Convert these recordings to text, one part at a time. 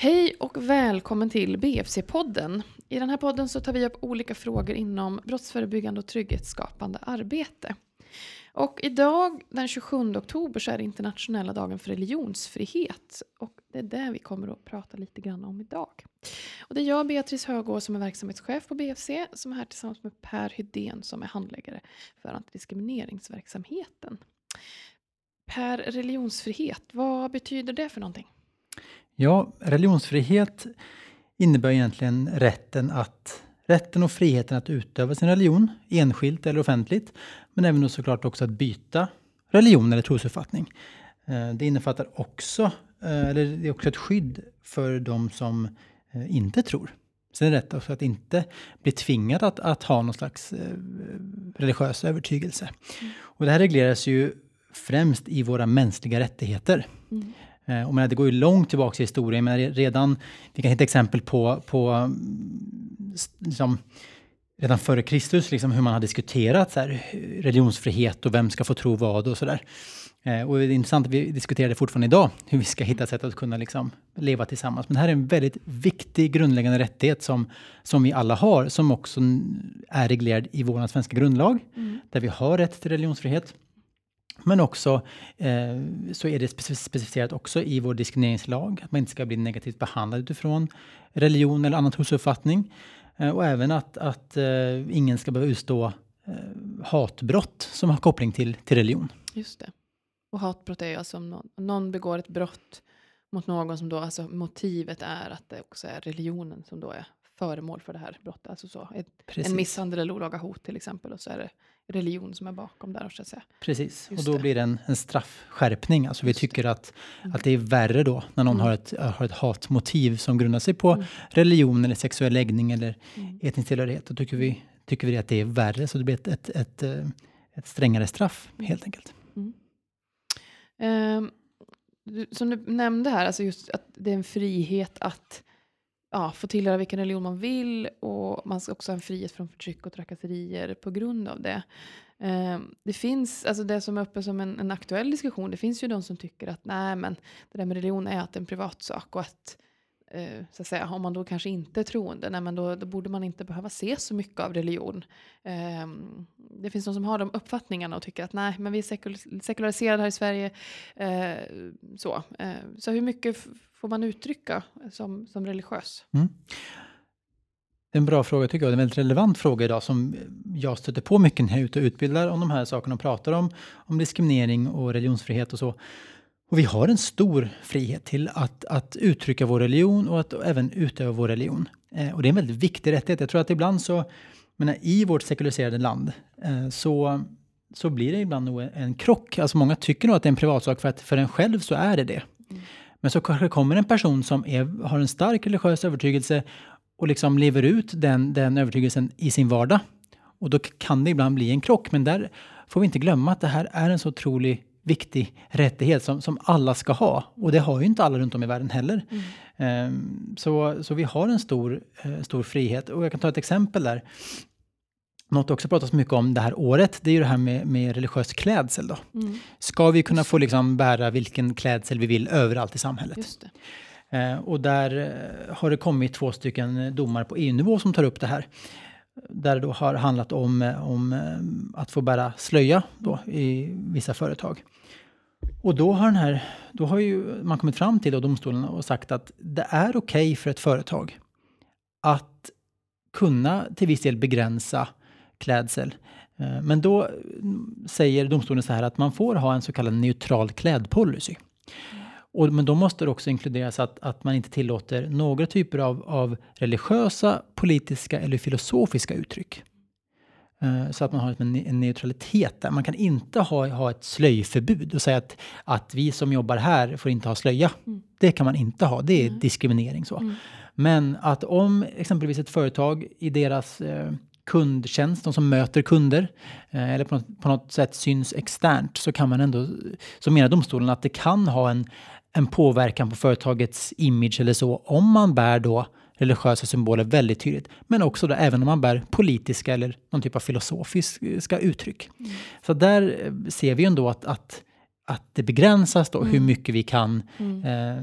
Hej och välkommen till BFC-podden. I den här podden så tar vi upp olika frågor inom brottsförebyggande och trygghetsskapande arbete. Och idag den 27 oktober så är det internationella dagen för religionsfrihet. Och det är det vi kommer att prata lite grann om idag. Och det är jag, Beatrice Högård, som är verksamhetschef på BFC som är här tillsammans med Per Hydén som är handläggare för antidiskrimineringsverksamheten. Per, religionsfrihet, vad betyder det för någonting? Ja, religionsfrihet innebär egentligen rätten att rätten och friheten att utöva sin religion, enskilt eller offentligt, men även och såklart också att byta religion eller trosuppfattning. Eh, det innefattar också, eh, eller det är också ett skydd för de som eh, inte tror. Sen är det också att inte bli tvingad att, att ha någon slags religiös övertygelse. Mm. Och det här regleras ju främst i våra mänskliga rättigheter. Mm. Eh, och menar, det går ju långt tillbaka i historien. Men redan, vi kan hitta exempel på, på liksom, redan före Kristus, liksom hur man har diskuterat så här, religionsfrihet och vem ska få tro vad och sådär. Eh, och det är intressant att vi diskuterar det fortfarande idag, hur vi ska hitta sätt att kunna liksom leva tillsammans. Men det här är en väldigt viktig grundläggande rättighet som, som vi alla har, som också är reglerad i vår svenska grundlag, mm. där vi har rätt till religionsfrihet. Men också eh, så är det specificerat också i vår diskrimineringslag att man inte ska bli negativt behandlad utifrån religion eller annan trosuppfattning. Eh, och även att, att eh, ingen ska behöva utstå eh, hatbrott som har koppling till, till religion. Just det. Och hatbrott är ju alltså om någon, någon begår ett brott mot någon som då, alltså motivet är att det också är religionen som då är föremål för det här brottet. Alltså så, ett, en misshandel eller olaga hot till exempel. Och så är det religion som är bakom där. Så att säga. Precis, Just och då det. blir det en, en straffskärpning. Alltså vi tycker att, mm. att det är värre då när någon mm. har, ett, har ett hatmotiv som grundar sig på mm. religion eller sexuell läggning eller mm. etnisk tillhörighet. Då tycker vi, tycker vi att det är värre, så det blir ett, ett, ett, eh, ett strängare straff mm. helt enkelt. Um, som du nämnde här, alltså just att det är en frihet att ja, få tillhöra vilken religion man vill och man ska också ha en frihet från förtryck och trakasserier på grund av det. Ehm, det finns, alltså det som är uppe som en, en, aktuell diskussion, det finns ju de som tycker att nej men det där med religion är att det är en privatsak och att eh, så att säga, om man då kanske inte är troende, nej, men då, då borde man inte behöva se så mycket av religion. Eh, det finns de som har de uppfattningarna och tycker att nej, men vi är sekul sekulariserade här i Sverige. Eh, så. Eh, så hur mycket får man uttrycka som, som religiös? Mm. En bra fråga tycker jag. Det är en väldigt relevant fråga idag som jag stöter på mycket när jag är ute och utbildar om de här sakerna och pratar om, om diskriminering och religionsfrihet och så. Och vi har en stor frihet till att, att uttrycka vår religion och att även utöva vår religion. Eh, och det är en väldigt viktig rättighet. Jag tror att ibland så, menar, i vårt sekulariserade land, eh, så, så blir det ibland nog en krock. Alltså många tycker nog att det är en privatsak för att för en själv så är det det. Mm. Men så kanske kommer en person som är, har en stark religiös övertygelse och liksom lever ut den, den övertygelsen i sin vardag. Och då kan det ibland bli en krock. Men där får vi inte glömma att det här är en så otrolig viktig rättighet som, som alla ska ha. Och det har ju inte alla runt om i världen heller. Mm. Um, så, så vi har en stor, uh, stor frihet. Och jag kan ta ett exempel där. Något också pratas mycket om det här året, det är ju det här med, med religiös klädsel. Då. Mm. Ska vi kunna få liksom bära vilken klädsel vi vill överallt i samhället? Uh, och där uh, har det kommit två stycken domar på EU-nivå som tar upp det här där det då har handlat om, eh, om eh, att få bära slöja då i vissa företag. Och då har, den här, då har ju man kommit fram till, och domstolen och sagt att det är okej okay för ett företag att kunna till viss del begränsa klädsel. Eh, men då mm, säger domstolen så här att man får ha en så kallad neutral klädpolicy. Och, men då måste det också inkluderas att, att man inte tillåter några typer av, av religiösa, politiska eller filosofiska uttryck. Uh, så att man har en, en neutralitet där. Man kan inte ha, ha ett slöjförbud och säga att, att vi som jobbar här får inte ha slöja. Mm. Det kan man inte ha, det är mm. diskriminering. så. Mm. Men att om exempelvis ett företag i deras uh, kundtjänst, de som möter kunder, eh, eller på något, på något, sätt syns externt, så kan man ändå, så menar domstolen att det kan ha en, en påverkan på företagets image eller så, om man bär då religiösa symboler väldigt tydligt. Men också då, även om man bär politiska eller någon typ av filosofiska uttryck. Mm. Så där eh, ser vi ändå att, att, att det begränsas då mm. hur mycket vi kan mm. eh,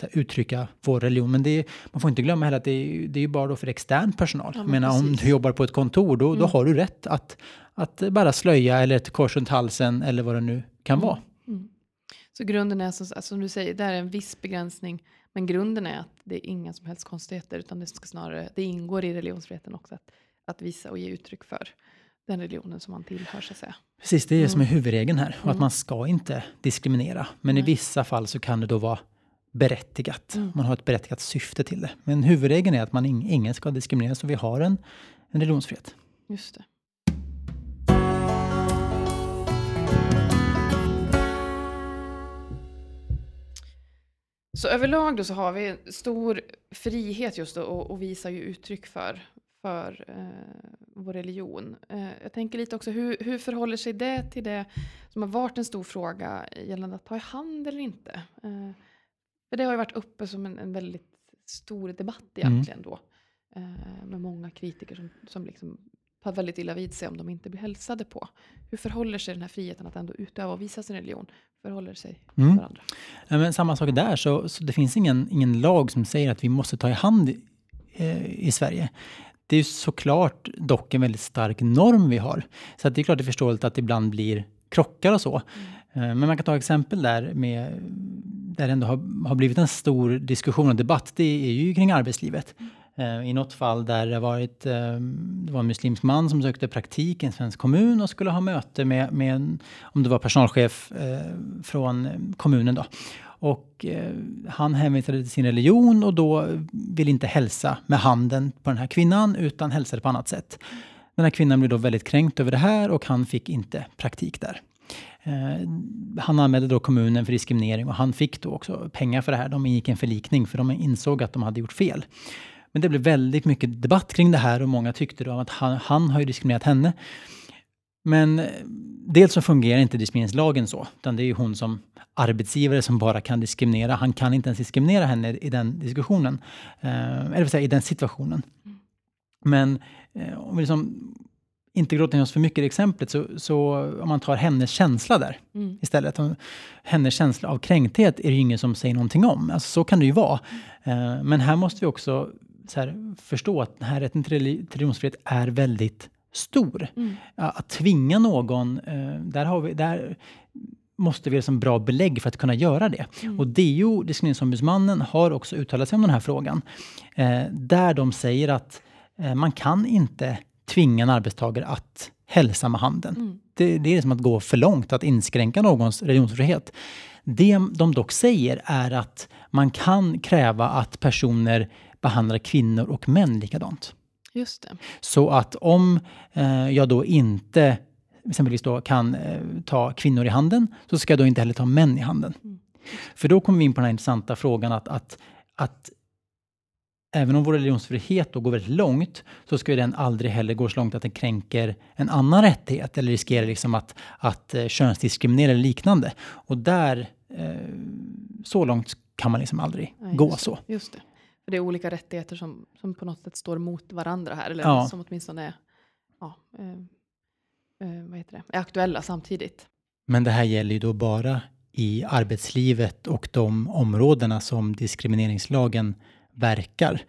här, uttrycka vår religion. Men är, man får inte glömma heller att det är, det är ju bara då för extern personal. Ja, Jag men menar, om du jobbar på ett kontor, då, då Mm. har du rätt att, att bara slöja eller ett kors runt halsen eller vad det nu kan Mm. vara. Mm. Så grunden är som, som du säger, där är en viss begränsning. Men grunden är att det är inga som helst konstigheter. Utan det ska snarare, det ingår i religionsfriheten också att, att visa och ge uttryck för den religionen som man tillhör så att säga. Precis, det är det som är huvudregeln här. Och att Mm. man ska inte diskriminera. Men i Nej. vissa fall så kan det då vara berättigat. Mm. Man har ett berättigat syfte till det. Men huvudregeln är att man ing, ingen ska diskrimineras. Så vi har en, en religionsfrihet. Just det. Så överlag då så har vi stor frihet just då och, och visar ju uttryck för, för eh, vår religion. Eh, jag tänker lite också, hur, hur förhåller sig det till det som har varit en stor fråga gällande att ta i hand eller inte? Eh, för det har ju varit uppe som en, en väldigt stor debatt egentligen då. Eh, med många kritiker som, som liksom tar väldigt illa vid sig om de inte blir hälsade på. Hur förhåller sig den här friheten att ändå utöva och visa sin religion? Förhåller sig till Mm. varandra? Ja, men samma sak där, så, så det finns ingen, ingen lag som säger att vi måste ta i hand eh, i Sverige. Det är såklart dock en väldigt stark norm vi har. Så att det är klart det är förståeligt att det ibland blir krockar och så. Eh, Men man kan ta exempel där med där det ändå har, har blivit en stor diskussion och debatt. Det är ju kring arbetslivet. Eh, Eh, I något fall där det, varit, eh, det var en muslimsk man som sökte praktik i en svensk kommun och skulle ha möte med, med en, om det var personalchef eh, från kommunen. Då. Och han hänvisade till sin religion och då ville inte hälsa med handen på den här kvinnan utan hälsade på annat sätt. Den här kvinnan blev då väldigt kränkt över det här och han fick inte praktik där. Eh, han anmälde då kommunen för diskriminering och han fick då också pengar för det här. De ingick en förlikning för de insåg att de hade gjort fel. Men det blev väldigt mycket debatt kring det här och många tyckte då att han, han har ju diskriminerat henne. Men eh, dels så fungerar inte diskrimineringslagen så, utan det är ju hon som arbetsgivare som bara kan diskriminera. Han kan inte ens diskriminera henne i den diskussionen, eh, eller säga, i den situationen. Men eh, om vi liksom inte gråter ner oss för mycket i exemplet, så, så om man tar hennes känsla där Mm. istället. Hennes känsla av kränkthet är det ju ingen som säger någonting om. Alltså, så kan det ju vara. Eh, men här måste vi också så här, förstå att den här rätten till reli- till religionsfrihet är väldigt stor. Mm. Att tvinga någon, eh, där, har vi, där måste vi ha som bra belägg för att kunna göra det. Mm. Och DO, Diskrimineringsombudsmannen, har också uttalat sig om den här frågan. Eh, där de säger att eh, man kan inte tvinga en arbetstagare att hälsa med handen. Mm. Det, det är som att gå för långt, att inskränka någons religionsfrihet. Det de dock säger är att man kan kräva att personer behandlar kvinnor och män likadant. Just det. Så att om eh, jag då inte exempelvis då kan eh, ta kvinnor i handen så ska jag då inte heller ta män i handen. Mm. För då kommer vi in på den här intressanta frågan att, att, att även om vår religionsfrihet då går väldigt långt så ska ju den aldrig heller gå så långt att den kränker en annan rättighet eller riskerar liksom att, att eh, könsdiskriminera eller liknande. Och där, eh, så långt kan man liksom aldrig Nej, gå så. Just det. För det är olika rättigheter som, som på något sätt står mot varandra här. Eller Ja. som åtminstone är, ja, eh, eh, vad heter det? är aktuella samtidigt. Men det här gäller ju då bara i arbetslivet och de områdena som diskrimineringslagen verkar.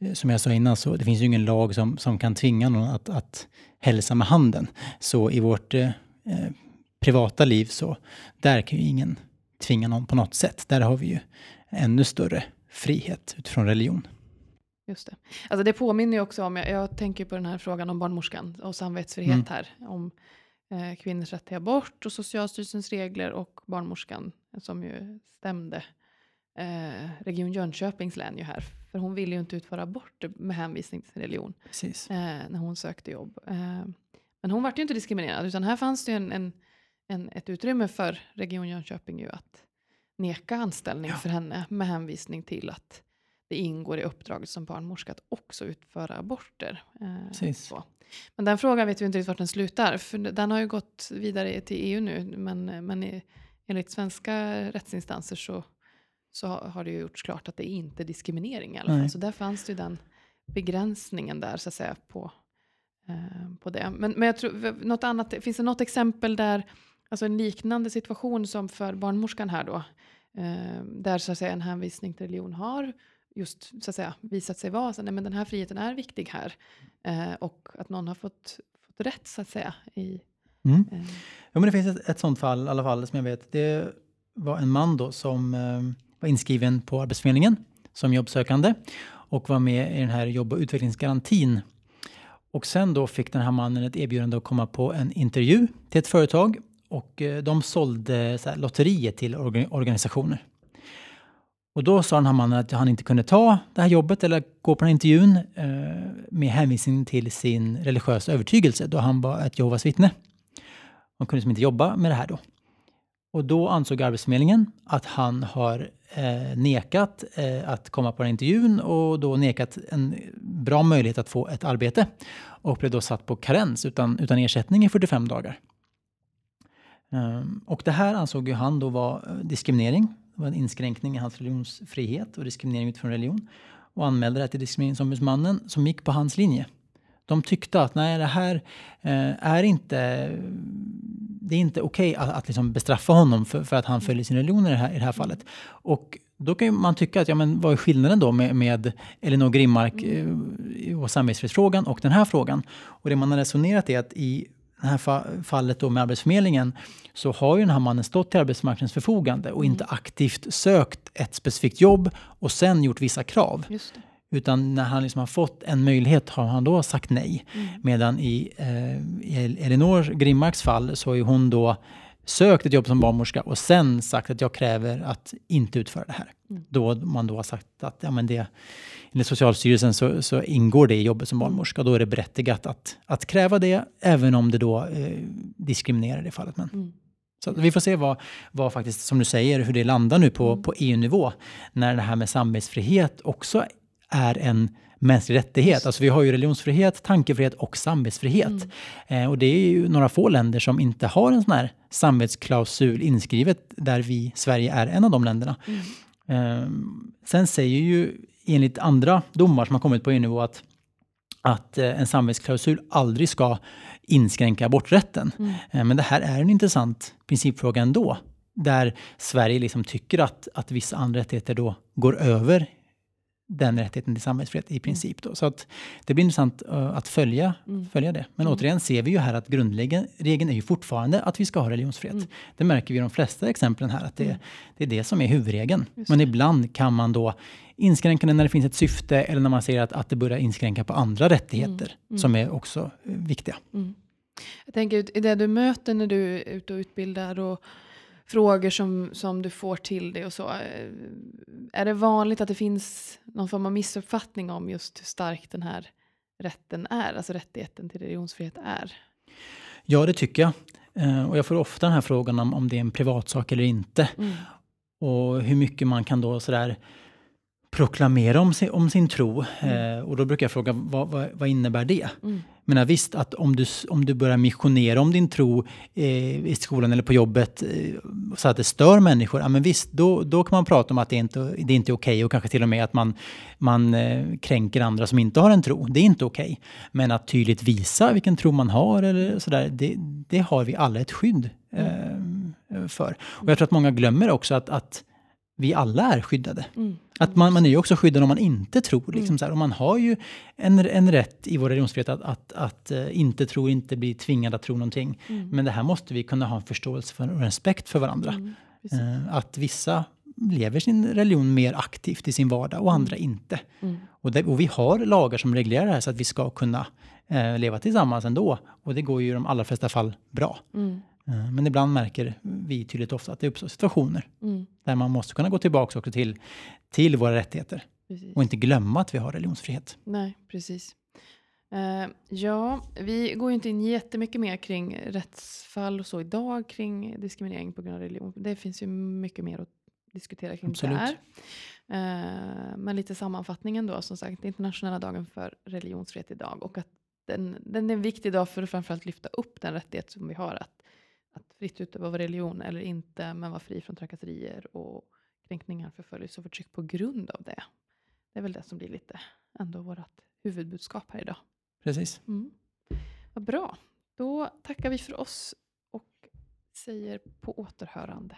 Eh, Som jag sa innan, så det finns ju ingen lag som, som kan tvinga någon att, att hälsa med handen. Så i vårt eh, eh, privata liv så där kan ju ingen tvinga någon på något sätt. Där har vi ju ännu större frihet utifrån religion. Just det. Alltså det påminner ju också om, jag, jag tänker på den här frågan om barnmorskan och samvetsfrihet Mm. här. Om eh, kvinnors rätt till abort och Socialstyrelsens regler och barnmorskan som ju stämde eh, Region Jönköpings län ju här. För hon ville ju inte utföra abort med hänvisning till sin religion eh, när hon sökte jobb. Eh, men hon vart ju inte diskriminerad utan här fanns det ju en, en, en, ett utrymme för Region Jönköping ju att neka anställning Ja. för henne med hänvisning till att det ingår i uppdraget som barnmorska att också utföra aborter. Eh. Men den frågan vet vi inte riktigt vart den slutar. För den har ju gått vidare till EU nu. Men, men i, enligt svenska rättsinstanser så, så har det ju gjorts klart att det är inte diskriminering i alla fall. Nej. Så där fanns det ju den begränsningen där så att säga på, eh, på det. Men, men jag tror, något annat, finns det något exempel där, alltså en liknande situation som för barnmorskan här då, eh, där så att säga, en hänvisning till religion har just så att säga, visat sig vara så, nej, men den här friheten är viktig här. Eh, och att någon har fått, fått rätt så att säga. I, mm. eh. ja, men det finns ett, ett sånt fall i alla fall som jag vet. Det var en man då som eh, var inskriven på Arbetsförmedlingen som jobbsökande och var med i den här jobb och utvecklingsgarantin. Och sen då fick den här mannen ett erbjudande att komma på en intervju till ett företag och eh, de sålde så här, lotterier till organisationer. Och då sa den här mannen att han inte kunde ta det här jobbet eller gå på den här intervjun eh, med hänvisning till sin religiösa övertygelse då han var ett Jehovas vittne. Han kunde liksom inte jobba med det här då. Och då ansåg Arbetsförmedlingen att han har eh, nekat eh, att komma på den här intervjun och då nekat en bra möjlighet att få ett arbete och blev då satt på karens utan, utan ersättning i 45 dagar. Ehm, och det här ansåg ju han då var eh, diskriminering. Det var en inskränkning i hans religionsfrihet och diskriminering utifrån religion. Och anmälde det till Diskrimineringsombudsmannen som gick på hans linje. De tyckte att nej, det här eh, är inte det är inte okej okay att, att liksom bestraffa honom för, för, att han följer sin religion i det här, i det här fallet. Och då kan man tycka att ja, men vad är skillnaden då med, med Elinor Grimmark eh, och samvetsfrihetsfrågan och den här frågan? Och det man har resonerat är att i det här fallet då med Arbetsförmedlingen så har ju den här mannen stått till arbetsmarknadens förfogande och inte aktivt sökt ett specifikt jobb och sen gjort vissa krav. Utan när han liksom har fått en möjlighet har han då sagt nej. Mm. Medan i, eh, i Elinor Grimmarks fall så har hon då sökt ett jobb som barnmorska och sen sagt att jag kräver att inte utföra det här. Mm. Då man då har sagt att ja, men det, enligt Socialstyrelsen så, så ingår det i jobbet som barnmorska. Då är det berättigat att, att kräva det, även om det då eh, diskriminerar det fallet. Men. Mm. Så vi får se vad, vad faktiskt, som du säger, hur det landar nu på, mm. på EU-nivå. När det här med samvetsfrihet också är en mänsklig rättighet. Alltså vi har ju religionsfrihet, tankefrihet och samvetsfrihet. Mm. Eh, och det är ju några få länder som inte har en sån här samvetsklausul inskrivet där vi, Sverige är en av de länderna. Mm. Eh, sen säger ju enligt andra domar som har kommit på EU-nivå att, att eh, en samvetsklausul aldrig ska inskränka aborträtten. Mm. Eh, men det här är en intressant principfråga ändå där Sverige liksom tycker att, att vissa andra rättigheter då går över den rättigheten till samhällsfrihet i mm. princip. Då. Så att det blir intressant uh, att följa, mm. följa det. Men mm. återigen ser vi ju här att grundregeln är ju fortfarande att vi ska ha religionsfrihet. Mm. Det märker vi i de flesta exemplen här, att det, mm. det är det som är huvudregeln. Men ibland kan man då inskränka den när det finns ett syfte eller när man ser att, att det börjar inskränka på andra rättigheter mm. som är också uh, viktiga. Jag tänker i det du möter när du är ute och utbildar och frågor som, som du får till dig och så. Eh, är det vanligt att det finns någon form av missuppfattning om just hur stark den här rätten är, alltså rättigheten till religionsfrihet är? Ja, det tycker jag. Eh, och jag får ofta den här frågan om, om det är en privatsak eller inte. Mm. Och hur mycket man kan då sådär proklamera om sin, om sin tro. Mm. Eh, och då brukar jag fråga, vad, vad, vad innebär det? Mm. Men visst, att om du, om du börjar missionera om din tro eh, i skolan eller på jobbet eh, så att det stör människor, ja men visst, då, då kan man prata om att det inte det är inte okej okay, och kanske till och med att man, man eh, kränker andra som inte har en tro. Det är inte okej. Okay. Men att tydligt visa vilken tro man har eller sådär, det, det har vi alla ett skydd mm. eh, för. Och jag tror att många glömmer också att, att vi alla är skyddade. Mm. Att man, man är ju också skyddad om man inte tror. Liksom mm. så här, och man har ju en, en rätt i vår religionsfrihet att, att, att uh, inte tro, inte bli tvingad att tro någonting. Mm. Men det här måste vi kunna ha en förståelse för och respekt för varandra. Uh, att vissa lever sin religion mer aktivt i sin vardag och andra mm. inte. Mm. Och, det, och, vi har lagar som reglerar det här så att vi ska kunna uh, leva tillsammans ändå. Och det går ju i de allra flesta fall bra. Mm. Eh, men ibland märker vi tydligt ofta att det uppstår situationer mm. där man måste kunna gå tillbaka också till, till våra rättigheter precis. och inte glömma att vi har religionsfrihet. Nej, precis. Uh, ja, vi går ju inte in jättemycket mer kring rättsfall och så idag kring diskriminering på grund av religion. Det finns ju mycket mer att diskutera kring Absolut. där. Uh, men lite sammanfattningen då, som sagt, internationella dagen för religionsfrihet idag och att den, den är en viktig dag för att framförallt lyfta upp den rättighet som vi har att att fritt utöva vår religion eller inte, men vara fri från trakasserier och kränkningar, förföljelse och förtryck på grund av det. Det är väl det som blir lite ändå vårt huvudbudskap här idag. Precis. Mm. Vad bra. Då tackar vi för oss och säger på återhörande.